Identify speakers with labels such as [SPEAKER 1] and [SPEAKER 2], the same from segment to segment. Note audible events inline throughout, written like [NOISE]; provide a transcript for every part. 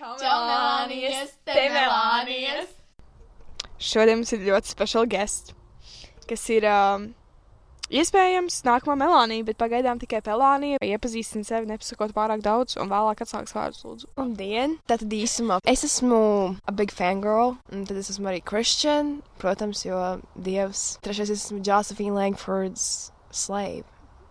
[SPEAKER 1] Čau, Melānijas, te Melānijas!
[SPEAKER 2] Šodien mums ir ļoti special guest, kas ir um, iespējams nākamā Melānija, bet pagaidām tikai Pelānija. Iepazīstina sevi, nepasakot pārāk daudz, un vēlāk atsāks vārdus, lūdzu.
[SPEAKER 3] Labdien! Tātad īsumā es esmu a big fangirl, un tad es esmu arī Christian, protams, jo Dievs. Trešais es esmu Josephine Langfords slave.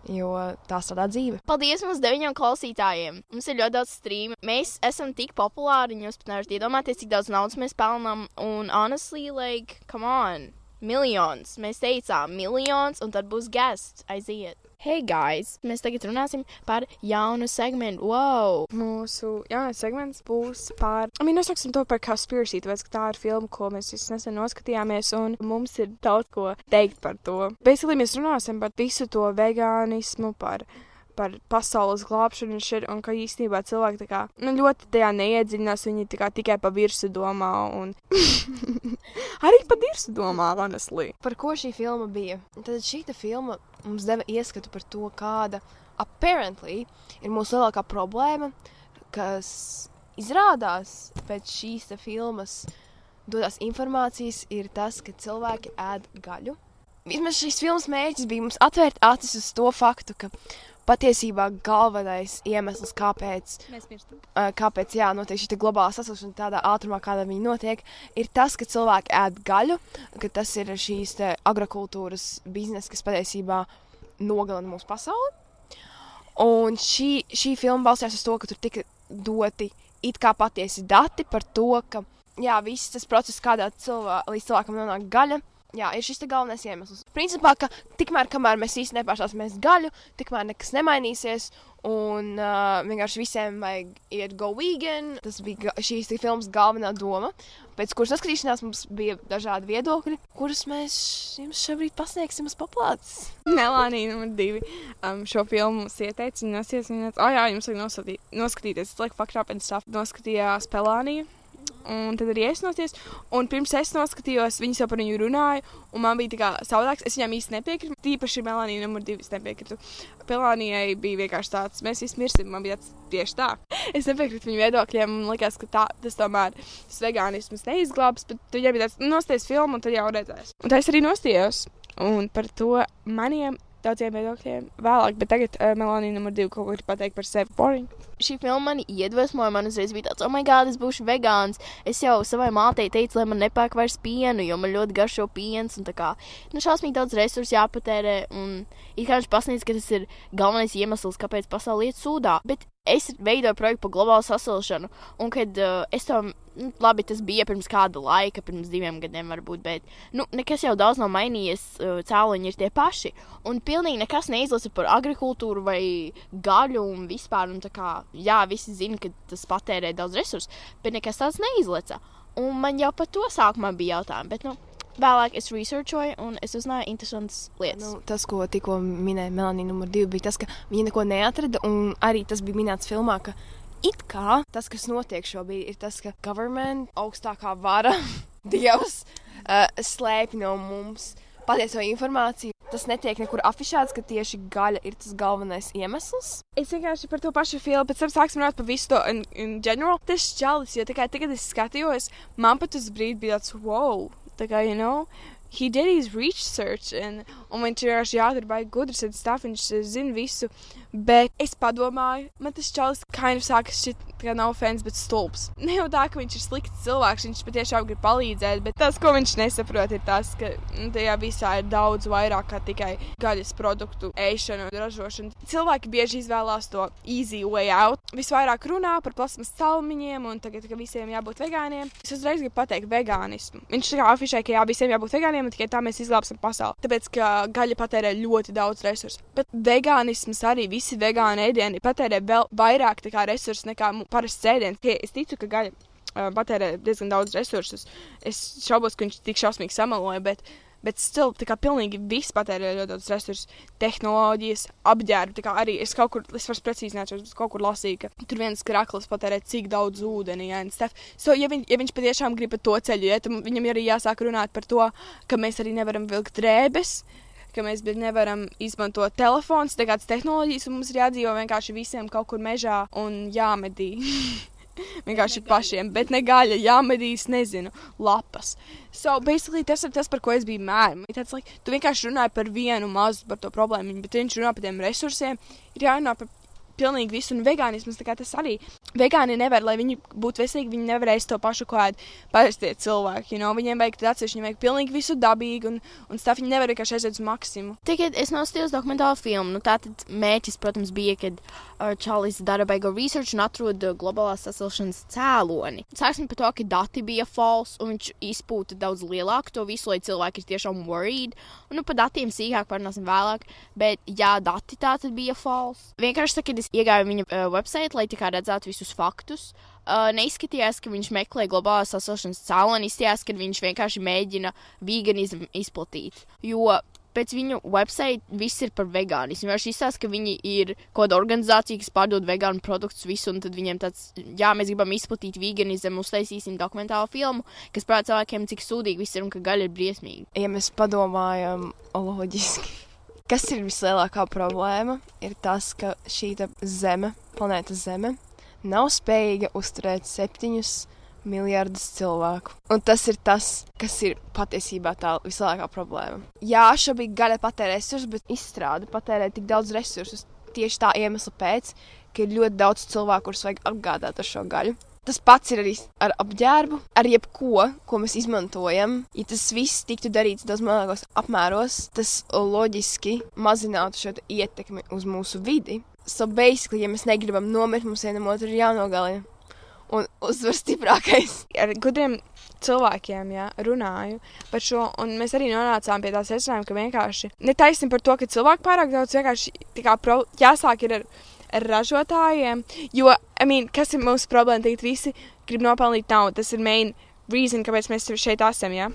[SPEAKER 3] Jo tā strādā dzīve.
[SPEAKER 1] Paldies mums deviņiem klausītājiem! Mums ir ļoti daudz streamu. Mēs esam tik populāri, un jūs pat nevarat iedomāties, cik daudz naudas mēs pelnām. Un, honestly, like, come on! Miljons! Mēs teicām, miljons, un tad būs guests. Aiziet! Hey, guys! Mēs tagad runāsim par jaunu segmentu. Wow!
[SPEAKER 2] Mūsu jaunais segments būs par. Mēs nosauksim to par Conspiracy, tāpēc, ka tā ir filma, ko mēs visi nesen noskatījāmies, un mums ir daudz ko teikt par to. Basically, mēs runāsim par visu to vegānismu, par par pasaules glābšanu un šeit, un ka īstenībā cilvēki tā kā, nu, ļoti tajā neiedziļinās, viņi tā kā tikai pa virsu domā, un [LAUGHS] arī pa dirsu domā, honestly.
[SPEAKER 3] Par ko šī filma bija? Tad šī filma mums deva ieskatu par to, kāda apparently ir mūsu lielākā problēma, kas izrādās pēc šīs filmas dodās informācijas, ir tas, ka cilvēki ēd gaļu. Vismaz šīs filmas mērķis bija mums atvērt acis uz to faktu, ka patiesībā galvenais iemesls, kāpēc, uh, kāpēc jā, notiek šī globālā sasilšana tādā ātrumā, kādā viņa notiek, ir tas, ka cilvēki ēd gaļu, ka tas ir šīs agrokultūras biznesa, kas patiesībā nogalina mūsu pasauli. Un šī, šī filma balstījās uz to, ka tur tika doti it kā patiesi dati par to, ka jā, viss tas process, kādā cilvē, līdz cilvēkam nonāk gaļa. Jā, ir šis galvenais iemesls. Principā, ka tikmēr, kamēr mēs īsti nepāršāsimies gaļu, tikmēr nekas nemainīsies. Un uh, vienkārši visiem vajag iet go vegan. Tas bija šīs filmas galvenā doma. Pēc kuras noskatīšanās mums bija dažādi viedokļi, kurus mēs jums šobrīd pasniegsim uz paplātes.
[SPEAKER 2] Melānija numur divi. Um, šo filmu mums ieteica, nosies, viņa teica, oh, jā, jums vajag noskatīties. Es laiku fakrā pēc tā noskatījās Pelānija. Un tad arī es nosties. Un pirms es noskatījos, viņas jau par viņu runāja. Un man bija tā kā savādāks. Es viņām īsti nepiekrītu. Tīpaši Melānija numur divi es nepiekrītu. Pelānijai bija vienkārši tāds, mēs visi mirsim. Man bija tāds tieši tā. [LAUGHS] Es nepiekrītu viņu viedokļiem. Man liekas, ka tā, tas tomēr tas vegānisms neizglābs. Bet viņai bija tāds, nosties filmu un tad jau redzēs. Un tā es arī nostījos. Un par to maniem daudziem viedokļiem vēlāk. Bet tagad uh, Melānija numur divi kaut ko ir pateikt par sevi. Boring.
[SPEAKER 1] Šī filma mani iedvesmoja. Man uzreiz bija tāds, oh, my God, es būšu vegāns. Es jau savai mātei teicu, lai man nepērk vairs pienu, jo man ļoti garšo piens. Un tā kā, nu, šausmīgi daudz resursu jāpatērē. Un it kā viņš pasniedz, ka tas ir galvenais iemesls, kāpēc pasaule iet sūdā. Bet es veidoju projektu par globālu sasilšanu. Un kad uh, es tam, nu, labi, tas bija pirms kāda laika, pirms diviem gadiem varbūt, bet, nu, nekas jau daudz nav mainījies. Uh, cēloņi ir tie paši. Un pilnīgi nekas neizlasa par agrikultūru vai gaļu un vispār. Un kā, jā, visi zina, ka tas patērē daudz resursu, bet nekas tāds neizleca. Un man jau par to sākumā bija jautājumi, bet, nu, vēlāk es researchoju un es uzzināju interesantas lietas.
[SPEAKER 3] Nu, tas, ko tikko minēja Melānija, numur divi, bija tas, ka viņa neko neatrada. Un arī tas bija minēts filmā, ka it kā tas, kas notiek šobrīd, ir tas, ka government, augstākā vara, [LAUGHS] dievs, uh, slēpj no mums patieso informāciju. Tas netiek nekur afišēts, ka tieši gaļa ir tas galvenais iemesls.
[SPEAKER 2] Es vienkārši par to pašu filmu, pēc tam sāksim runāt par visu to in, in general. Tas čalis, jo tikai tagad es skatījos, man pat uz brīdi bija tāds, wow, tā kā, you know, he did his research, and, un viņš vienkārši jātur baigi gudrs un stuff, viņš eh, zina visu. Bet es padomāju, man tas čalis kind of sākas šit, kā nav fans, bet stulbs. [LAUGHS] Ne jau tā, ka viņš ir slikts cilvēks, viņš patiešām grib palīdzēt, bet tas, ko viņš nesaprot, ir tas, ka nu, tajā visā ir daudz vairāk kā tikai gaļas produktu ēšana un ražošana. Cilvēki bieži izvēlās to easy way out. Visvairāk runā par plasmas salmiņiem un tagad, ka visiem jābūt vegāniem. Es uzreiz gribu pateikt vegānismu. Viņš tā kā afišē, ka jā, visiem jābūt vegāniem un tikai tā mēs izglābsim pasauli. Tāpēc, ka gaļa patērē ļoti daudz resursu. Bet vegānisms arī visi vegāni ēdieni patērē vēl vairāk resursu nekā parasts ēdiens. Es ticu, ka gaļa uh, patērē diezgan daudz resursus. Es šaubos, ka viņš tik šausmīgi samaloja, bet, bet still, tā kā pilnīgi viss patērē ļoti daudz resursu, tehnoloģijas, apģērbu. Tā kā arī es kaut kur, es vairs precīzi neatceros, bet kaut kur lasīju, ka tur viens kraklis patērē cik daudz ūdeni, ja, un stuff. So, ja, viņ, ja viņš patiešām grib pa to ceļu iet, tad viņam arī jāsāk runāt par to, ka mēs arī nevaram vilkt drēbes. ka mēs nevaram izmantot telefons, tā kādas tehnoloģijas, un mums ir jādzīvo vienkārši visiem kaut kur mežā un jāmedī. [LAUGHS] vienkārši pašiem, bet ne gaļa, jāmedīs, nezinu, lapas. So, basically, tas ir tas, par ko es biju mērķis. Tāds, like, tu vienkārši runāji par vienu mazu par to problēmu, bet viņš runā par tiem resursiem. Ir jārunā par pilnīgi visu, un vegānisms tas arī. Vegāni nevar, lai viņi būtu veselīgi, viņi nevar ēst to pašu, ko ēd parastie cilvēki. You know? Viņiem vajag atsevišķi, viņiem vajag pilnīgi visu dabīgi, un, un stāv viņi nevar vienkārši aiziet uz maksimumu.
[SPEAKER 1] Tagad es nostājos dokumentālu filmu. Nu, Tātad mērķis, protams, bija, kad Čalis dara beigu research un atrod globālās sasilšanas cēloni. Sāksim par to, ka dati bija false, un viņš izpūta daudz lielāku to visu, lai cilvēki ir tiešām worried. Un, nu, par datiem sīkāk parunāsim vēlāk, bet jā, dati tātad bija false. Vienkārši, kad es iegāju viņa uh, website, lai redzētu visus faktus. Uh, neizskatījās, ka viņš meklē globālās sasilšanas cēloni, izskatījās, ka viņš vienkārši mēģina veganismu izplatīt. Jo pēc viņu website viss ir par vegānismu. Viņš izstāsta, ka viņi ir kaut kāda organizācija, kas pārdod vegānu produktus visu, un tad viņiem tāds, jā, mēs gribam izplatīt veganismu, uztaisīsim dokumentālu filmu, kas parāda cilvēkiem, cik sūdīgi viss ir un ka gaļa ir briesmīga.
[SPEAKER 3] Ja mēs padomājam loģiski. Kas ir vislielākā problēma? Ir tas, ka šī zeme, planēta Zeme, nav spējīga uzturēt septiņus miljardus cilvēku. Un tas ir tas, kas ir patiesībā tā vislielākā problēma. Jā, šobrīd gaļa patērē resursus, bet izstrāde patērē tik daudz resursus tieši tā iemesla pēc, ka ir ļoti daudz cilvēku, kurus vajag apgādāt ar šo gaļu. Tas pats ir arī ar apģērbu, ar jebko, ko mēs izmantojam. Ja tas viss tiktu darīts daudz mazākos apmēros, tas loģiski mazinātu šo ietekmi uz mūsu vidi. So, basically, ja mēs negribam nomirt, mums vienam otru ir jānogalina. Un uzvar stiprākais.
[SPEAKER 2] Ar gudriem cilvēkiem ja, runāju par šo, un mēs arī nonācām pie tā secinājuma, ka vienkārši netaisnība par to, ka cilvēki pārāk daudz vienkārši kā, pro, jāsāk ir ar ražotājiem. Jo, I mean, kas ir mūsu problēma? Tagad visi grib nopelnīt naudu. Tas ir main reason, kāpēc mēs šeit esam. Ja?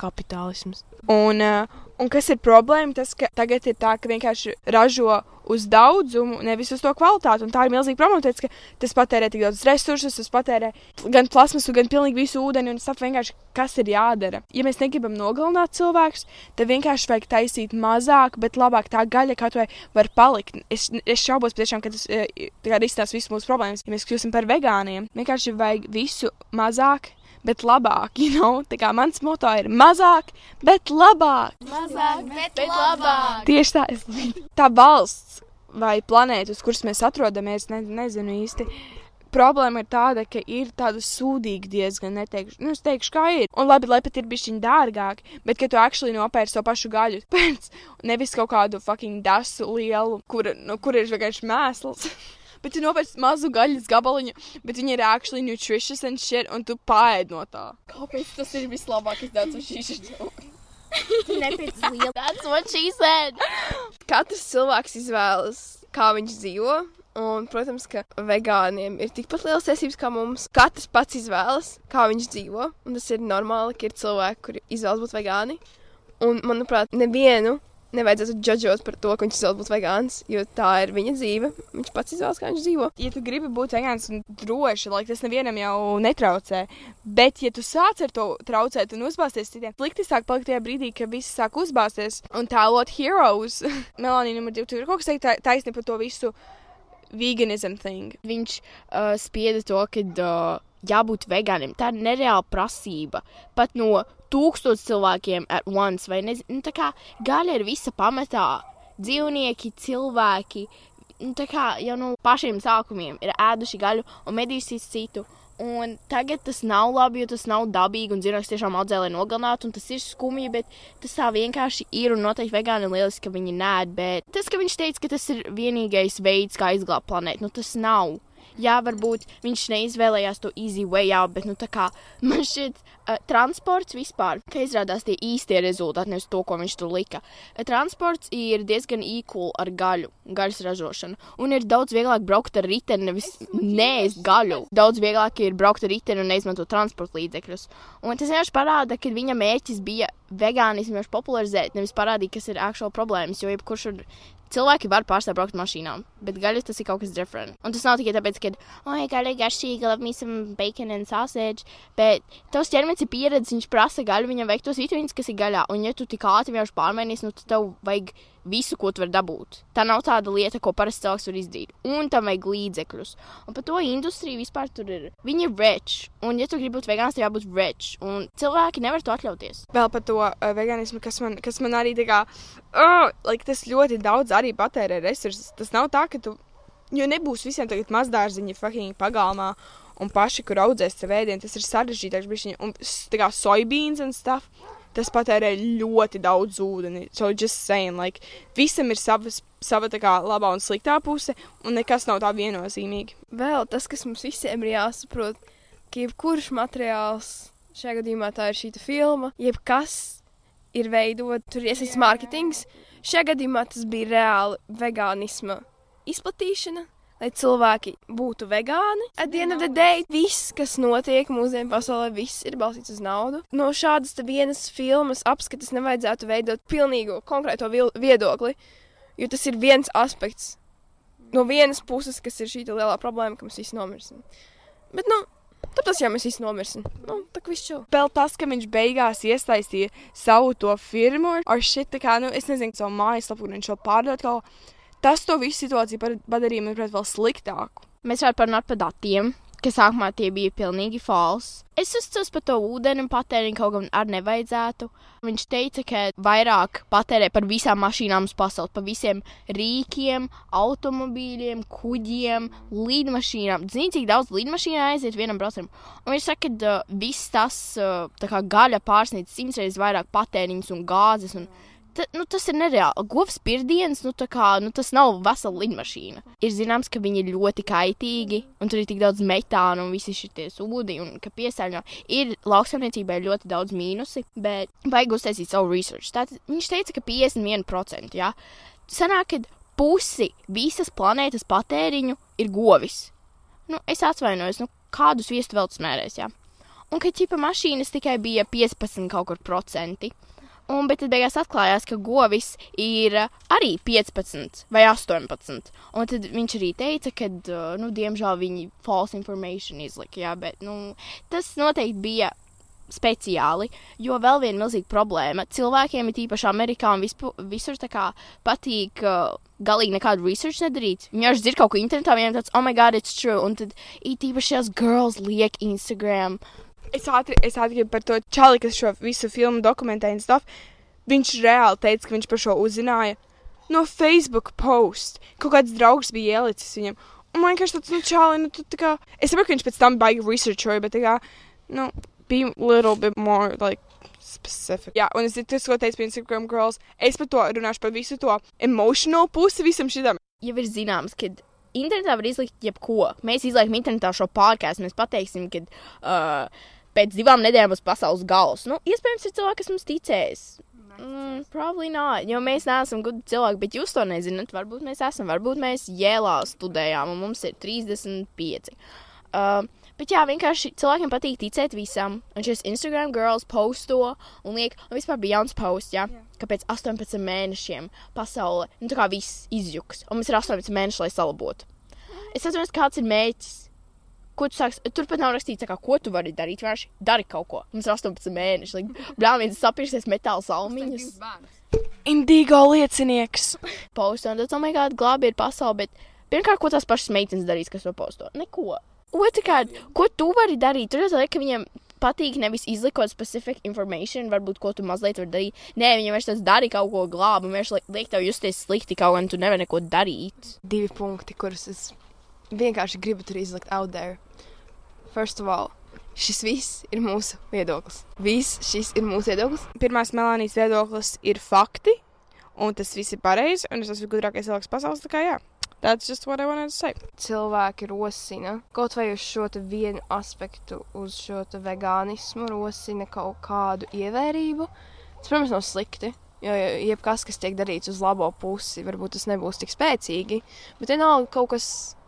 [SPEAKER 3] Kapitālisms.
[SPEAKER 2] Un, uh, un kas ir problēma? Tas, ka tagad ir tā, ka vienkārši ražo uz daudzumu, nevis uz to kvalitāti. Un tā ir milzīga problēma, tāpēc, ka tas patērē tik daudz resursus, tas patērē gan plasmasu, gan pilnīgi visu ūdeni. Un tas vienkārši kas ir jādara. Ja mēs negribam nogalināt cilvēkus, tad vienkārši vajag taisīt mazāk, bet labāk tā gaļa kaut vai var palikt. Es, es šaubos, patiešām, ka tas eh, risinās visas mūsu problēmas, ja mēs kļūsim par vegāniem. Vienkārši vajag visu mazāk bet labāk. You know? Tā kā mans moto ir mazāk, bet labāk.
[SPEAKER 1] Mazāk, bet, bet labāk.
[SPEAKER 2] Tieši tā, es tā valsts vai planēta, uz kuras mēs atrodamies, ne, nezinu īsti. Problēma ir tāda, ka ir tāda sūdīga diezgan, neteikšu, nu, es teikšu, kā ir. Un labi, lai pat ir bišķiņ dārgāk, bet, ka tu actually nopērci to pašu gaļu pēc, nevis kaut kādu fucking dasu lielu, kur, nu, kur ir vienkārši mēsls. Bet tu nopērci mazu gaļas gabaliņu, bet viņi ir actually nutritious and shit, un tu pāēd no tā.
[SPEAKER 1] Kāpēc tas ir vislabākais tāds uz šīs joks? That's what she said.
[SPEAKER 3] Katrs cilvēks izvēlas, kā viņš dzīvo. Un, protams, ka vegāniem ir tikpat liels tiesības kā mums. Katrs pats izvēlas, kā viņš dzīvo. Un tas ir normāli, ka ir cilvēki, kuri izvēlas būt vegāni. Un, manuprāt, nevienu nevajadzētu džudžot par to, ka viņš vēl būtu vegāns, jo tā ir viņa dzīve. Viņš pats izvēlas, kā viņš dzīvo.
[SPEAKER 2] Ja tu gribi būt vegāns un droši, lai tas nevienam jau netraucē, bet ja tu sāc ar to traucēt un uzbāzties citiem, slikti sāk palikt tajā brīdī, kad visi sāk uzbāzties un tēlot heroes. [LAUGHS] Melānija numur divi, tu ir kaut kas teikt taisni par to visu veganism thing.
[SPEAKER 1] Viņš uh, spieda to, ka uh, jābūt vegānam. Tā ir nereāla prasība. Pat no tūkstoš cilvēkiem at once, vai nezinu, nu, tā kā gaļa ir visa pamatā. Dzīvnieki, cilvēki, nu, tā kā jau no pašiem sākumiem ir ēduši gaļu un medījuši citu. Un tagad tas nav labi, jo tas nav dabīgi. Un dzīvnieks tiešām audzē, lai nogalinātu. Un tas ir skumji, bet tas tā vienkārši ir. Un noteikti vegāni ir lieliski, ka viņi nē, bet tas, ka viņš teica, ka tas ir vienīgais veids, kā izglābt planētu, nu tas nav jā, varbūt viņš neizvēlējās to easy way out, bet nu, kā, man šķiet, transports vispār, ka izrādās tie īstie rezultāti, nevis to, ko viņš tur lika. Uh, transports ir diezgan equal ar gaļu, gaļas ražošanu, un ir daudz vieglāk braukt ar riteni, nevis nēst gaļu. Daudz vieglāk ir braukt ar riteni un neizmantot transporta līdzekļus. Un tas vienkārši parāda, ka viņa mērķis bija vegānismu popularizēt, nevis parādīt, kas ir aktuāli problēmas, jo jebkurš ir cilvēki var pārstāvēt braukt mašīnām, bet gaļas tas ir kaut kas different. Un tas nav tikai tāpēc, ka, oh, gaļa ir garšīga, labi, mīsam bacon and sausage, bet tavs ķermenis ir pieredzējis, viņš prasa gaļu, viņam vajag tos vitamīnus, kas ir gaļā. Un, ja tu tik ātri vienkārši pārmainīsi, nu, tad tev vajag visu, ko tu vari dabūt. Tā nav tāda lieta, ko parasti cilvēks var izdarīt. Un tam vajag līdzekļus. Un par to industriju vispār tur ir. Viņi ir rich. Un, ja tu gribi būt vegāns, tev jābūt rich. Un cilvēki nevar to atļauties.
[SPEAKER 2] Vēl par to uh, veganismu, kas man, kas man arī tā kā, uh, like, tas ļoti daudz arī patērē resursus. Tas nav tā, ka tu, jo nebūs visiem tagad mazdārziņi fucking pagalmā un paši, kur audzēs sev ēdienu, tas ir sarežģītāk, un tā kā soybeans un stuff. Tas patērē ļoti daudz ūdeni. So, just saying, like, visam ir savas, sava tā kā labā un sliktā puse, un nekas nav tā viennozīmīgi.
[SPEAKER 3] Vēl tas, kas mums visiem ir jāsaprot, ka jebkurš materiāls, šajā gadījumā tā ir šī filma, jebkas ir veidot, tur iesaistīts mārketings. Šajā gadījumā tas bija reāli vegānisma izplatīšana. Lai cilvēki būtu vegāni. At the end of the day, viss, kas notiek mūsdienu pasaulē, viss ir balstīts uz naudu. No šādas vienas filmas apskates nevajadzētu veidot pilnīgu konkrēto viedokli, jo tas ir viens aspekts no vienas puses, kas ir šī lielā problēma, ka mēs visi nomirsim. Bet, nu, tāpēc jau mēs visi nomirsim. Nu, tā kā viss čau.
[SPEAKER 2] Vēl tas, ka viņš beigās iesaistīja savu to firmu ar- šit, tā kā, nu, es nezinu, savu mājaslapu, kur viņš šo pārdot kaut ko. Tas to visu situāciju padarīja, manuprāt, vēl sliktāku.
[SPEAKER 1] Mēs varam parunāt par datiem, ka sākumā tie bija pilnīgi falsi. Es uzticos par to ūdeni patēriņu kaut kam arī nevajadzētu. Viņš teica, ka vairāk patērē par visām mašīnām uz pasaules, par visiem rīkiem, automobīļiem, kuģiem, līdmašīnām. Zini, cik daudz līdmašīnā aiziet vienam braucam. Un viņš saka, ka uh, viss tas uh, gaļa pārsniedz simts reizes vairāk patēriņus un gāzes. Un, Ta, nu, tas ir nereāli. Govs pirdiens, nu, kā, nu, tas nav vesela lidmašīna. Ir zināms, ka viņi ir ļoti kaitīgi, un tur ir tik daudz metāna un visi šie ūdeņi, un ka piesārņo. Ir lauksaimniecībai ļoti daudz mīnusi, bet vajag uztaisīt savu research. Tātad viņš teica, ka 51%. Ja? Sanāk, ka pusi visas planētas patēriņu ir govis. Nu, es atvainojos, nu, kādus viestu vēl smērēs, jā. Un ka ķipa mašīnas tikai bija 15 kaut kur procenti. Un, bet tad beigās atklājās, ka govis ir uh, arī 15 vai 18. Un tad viņš arī teica, ka, uh, nu, diemžēl viņi false information izlika, jā, bet, nu, tas noteikti bija speciāli, jo vēl viena milzīga problēma. Cilvēkiem, ir īpaši Amerikā un vispu, visur kā patīk uh, galīgi nekādu research nedarīt. Viņi vienkārši dzird kaut ko internetā, viņiem tāds, oh my god, it's true. Un tad īpaši šās girls liek Instagram.
[SPEAKER 2] Es ātri, es ātri par to čali, kas šo visu filmu dokumentēja un stuff. Viņš reāli teica, ka viņš par šo uzzināja no Facebook post. Kaut kāds draugs bija ielicis viņam. Un man vienkārši tāds, nu, čali, nu, tu tā kā. Es saprotu, ka viņš pēc tam baigi researchoja, bet tā kā, nu, be little bit more, like, specific. Jā, un es tas, ko teicu par Instagram girls, es par to runāšu par visu to emotional pusi visam šitam.
[SPEAKER 1] jau ir zināms, ka internetā var izlikt jebko. Mēs izliekam internetā šo podkāstu, mēs pateiksim, ka uh, pēc divām nedēļām būs pasaules gals. Nu, iespējams, ir cilvēki, kas mums ticēs. Mm, probably not, jo mēs neesam gudri cilvēki, bet jūs to nezināt. Varbūt mēs esam, varbūt mēs jēlā studējām, un mums ir 35. Uh, bet jā, vienkārši cilvēkiem patīk ticēt visam. Un šis Instagram girls posto un liek, un vispār bija jauns posts, jā, ka pēc 18 mēnešiem pasaule, nu tā kā viss izjuks, un mums ir 18 mēneši, lai salabotu. Es atceros, kāds ir mērķis. Ko tu sāksi? Turpat nav rakstīts, kā, ko tu vari darīt. Vienkārši dari kaut ko. Mums ir 18 mēneši. Like, viens sapirsies metāla salmiņas.
[SPEAKER 2] Indigo liecinieks.
[SPEAKER 1] Un tad, oh my god, glābi ir pasaule. Bet pirmkārt, ko tās pašas meitenes darīs, kas to posto? Neko. Otrakārt, ko tu vari darīt? Tur jau ka viņiem patīk nevis izlikot specific information, varbūt ko tu mazliet vari darīt. Nē, viņam vienkārši tas dari kaut ko glābi, un vienkārši liek- tev justies slikti kaut un tu nevari neko darīt.
[SPEAKER 3] Divi punkti, kurus es vienkārši gribu tur izlikt out there. First of all, šis viss ir mūsu viedoklis. Viss šis ir mūsu viedoklis.
[SPEAKER 2] Pirmās Melānijas viedoklis ir fakti, un tas viss ir pareizi, un es esmu gudrākais cilvēks pasaules, tā kā jā. That's just what I wanted to say.
[SPEAKER 3] Cilvēki rosina kaut vai uz šo vienu aspektu, uz šo vegānismu, rosina kaut kādu ievērību. Tas, protams, nav slikti. Jo jebkas, kas tiek darīts uz labo pusi, varbūt tas nebūs tik spēcīgi, bet vienalga kaut kas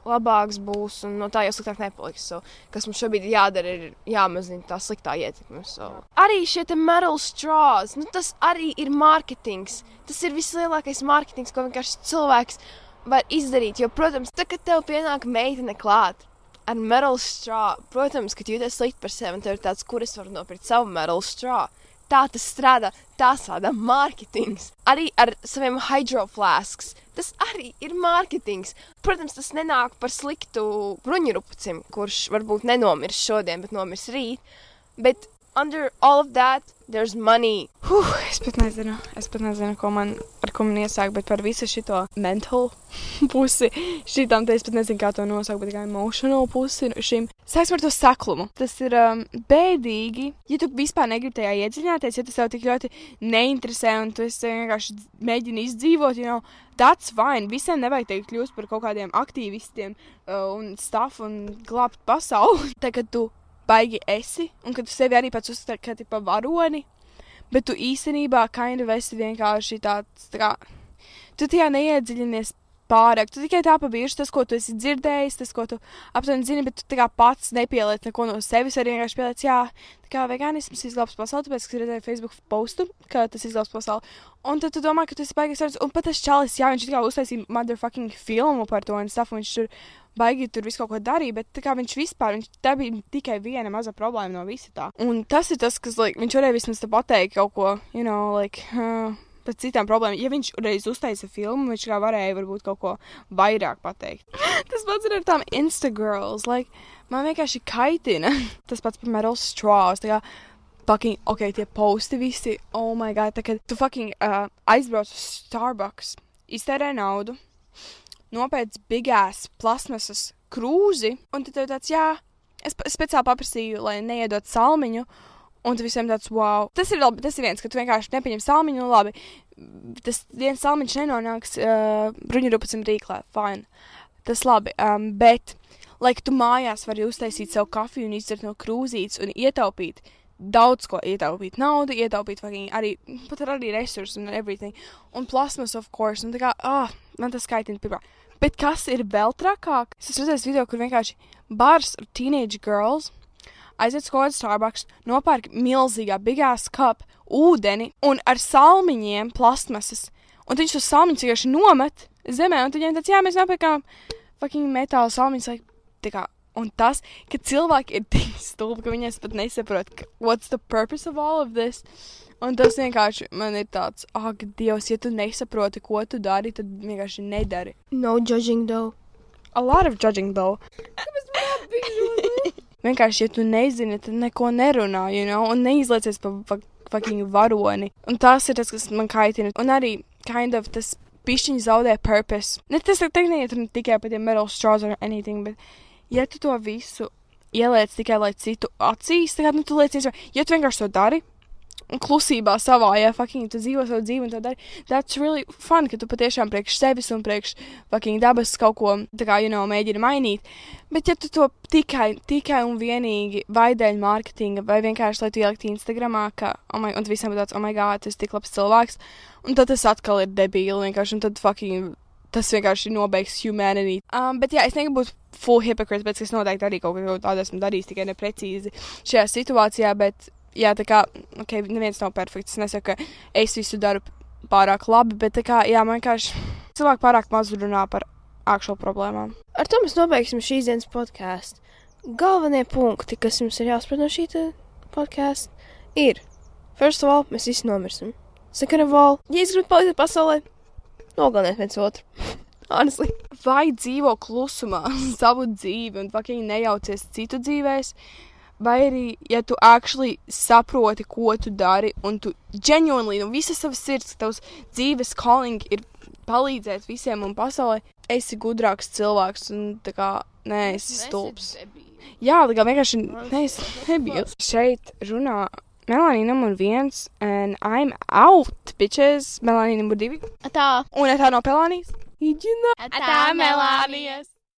[SPEAKER 3] labāks būs, un no tā jau sliktāk nepaliks. So, kas mums šobrīd jādara, ir jāmazina tā sliktā ietekme. So. Arī šie metal straws, nu, tas arī ir mārketings. Tas ir vislielākais mārketings, ko vienkārši cilvēks var izdarīt. Jo, protams, tad, kad tev pienāk meitene klāt ar metal straw, protams, ka jūties slikti par sevi, un tev ir tāds, kur es varu nopirkt savu metal straw. Tā tas strādā. Tā strādā mārketings. Arī ar saviem hydroflasks. Tas arī ir mārketings. Protams, tas nenāk par sliktu bruņurupucim, kurš varbūt nenomirs šodien, bet nomirs rīt. Bet under all of that, there's money.
[SPEAKER 2] Huh, es pat nezinu, es pat nezinu, ko man, ar ko man iesākt, bet par visu šo mental [LAUGHS] pusi, šitām te es pat nezinu, kā to nosaukt, bet kā emotional pusi šim. Sāksim ar to saklumu. Tas ir um, bēdīgi, ja tu vispār negribi tajā iedziļināties, ja tas tev tik ļoti neinteresē un tu esi vienkārši mēģini izdzīvot, you know, that's fine. Visiem nevajag teikt kļūst par kaut kādiem aktīvistiem uh, un stuff un glābt pasauli. [LAUGHS] Tagad tu baigi esi, un ka tu sevi arī pats uztver kā tipa varoni, bet tu īstenībā kind of esi vienkārši tāds, tā kā, tu tajā neiedziļinies pārāk. Tu tikai tā pavirši tas, ko tu esi dzirdējis, tas, ko tu aptuveni zini, bet tu pats nepieliec neko no sevis, arī vienkārši pieliec, jā, tā kā vegānisms izglābs pasauli, tāpēc, ka redzēju Facebook postu, ka tas izglābs pasauli. Un tad tu domā, ka tu esi baigais vārds, un pat tas čalis, jā, viņš kā uztaisīja motherfucking filmu par to un stuff, un viņš tur baigi tur visu kaut ko darīja, bet kā viņš vispār, viņš, tā bija tikai viena maza problēma no visa tā. Un tas ir tas, kas, like, viņš varēja vismaz te pateikt kaut ko, you know, like, uh, par citām problēmām. Ja viņš reiz uztaisa filmu, viņš kā varēja varbūt kaut ko vairāk pateikt. [GASPS] tas pats ir ar tām Instagrams, like, man vienkārši kaitina. [LAUGHS] tas pats par Meryl Strauss, fucking, ok, tie posti visi, oh my god, tā kā tu fucking uh, aizbrauc uz Starbucks, iztērē naudu, nopēc bigās plasmasas krūzi, un tad tev tāds, jā, es speciāli paprasīju, lai neiedot salmiņu, un tu visiem tāds, wow. Tas ir labi, tas ir viens, ka tu vienkārši nepaņem salmiņu, un labi, tas viens salmiņš nenonāks uh, bruņurupacim rīklē, fine. Tas labi, um, bet, lai tu mājās vari uztaisīt savu kafiju un izdzert no krūzītes un ietaupīt daudz ko ietaupīt naudu, ietaupīt arī, pat ar arī resursus un everything. Un plasmas, of course, un tā kā, ah, man tas skaitina pirmā. Bet kas ir vēl trakāk? Es esmu redzējis video, kur vienkārši bars ar teenage girls aiziet uz kādu Starbucks, nopērk milzīgā, bigās cup ūdeni un ar salmiņiem plasmasas. Un viņš to salmiņu vienkārši nomet zemē, un viņiem tāds, jā, mēs nopirkām fucking metāla salmiņus, like, tā kā, un tas, ka cilvēki ir tik stulbi, ka viņi pat nesaprot, ka, what's the purpose of all of this? Un tas vienkārši man ir tāds, ak, Dievs, ja tu nesaproti, ko tu dari, tad vienkārši nedari.
[SPEAKER 1] No judging though.
[SPEAKER 2] A lot of judging, though. Vienkārši, ja tu nezini, tad neko nerunā, you know, un neizliecies pa fa fucking varoni. Un tas ir tas, kas man kaitina. Un arī, kind of, tas pišķiņš zaudē purpose. Ne tas ir tehniski ne tikai par tiem metal straws or anything, bet ja tu to visu ieliec tikai lai citu acīs, tad, nu, tu liecies, ja tu vienkārši to dari, klusībā savā, ja fucking tu dzīvo savu dzīvi un to dari, that's really fun, ka tu patiešām priekš sevis un priekš fucking dabas kaut ko, tā kā, you know, mēģini mainīt. Bet ja tu to tikai, tikai un vienīgi vai dēļ mārketinga, vai vienkārši, lai tu ieliktu Instagramā, ka, oh my, un visiem būtu tāds, oh my god, tu esi tik labs cilvēks, un tad tas atkal ir debīli vienkārši, un tad fucking tas vienkārši nobeigs humanity. Um, bet jā, es negribu būt full hypocrite, bet es noteikti arī kaut ko tādu esmu darījis, tikai neprecīzi šajā situācijā, bet jā, tā kā, ok, neviens nav perfekts. Es nesaku, ka es visu daru pārāk labi, bet kā, jā, man vienkārši cilvēki pārāk maz runā par aktuālu problēmām.
[SPEAKER 1] Ar to mēs nobeigsim šīs dienas podkāstu. Galvenie punkti, kas jums ir jāsaprot no šī podkāsta, ir, first of all, mēs visi nomirsim. Second of all, ja jūs gribat palikt pasaulē, nogaliniet viens otru. [LAUGHS] Honestly.
[SPEAKER 2] Vai dzīvo klusumā [LAUGHS] savu dzīvi un fucking nejaucies citu dzīvēs, vai arī, ja tu actually saproti, ko tu dari, un tu genuinely, no visas savas sirds, ka tavs dzīves calling ir palīdzēt visiem un pasaulē, esi gudrāks cilvēks, un tā kā, nē, esi stulbs. Jā, tā kā vienkārši, nē, es nebiju. Šeit runā Melānija numur viens, and I'm out, bitches. Melānija numur divi.
[SPEAKER 1] Tā.
[SPEAKER 2] Un tā no Pelānijas. Iģina.
[SPEAKER 1] Tā, Melānijas.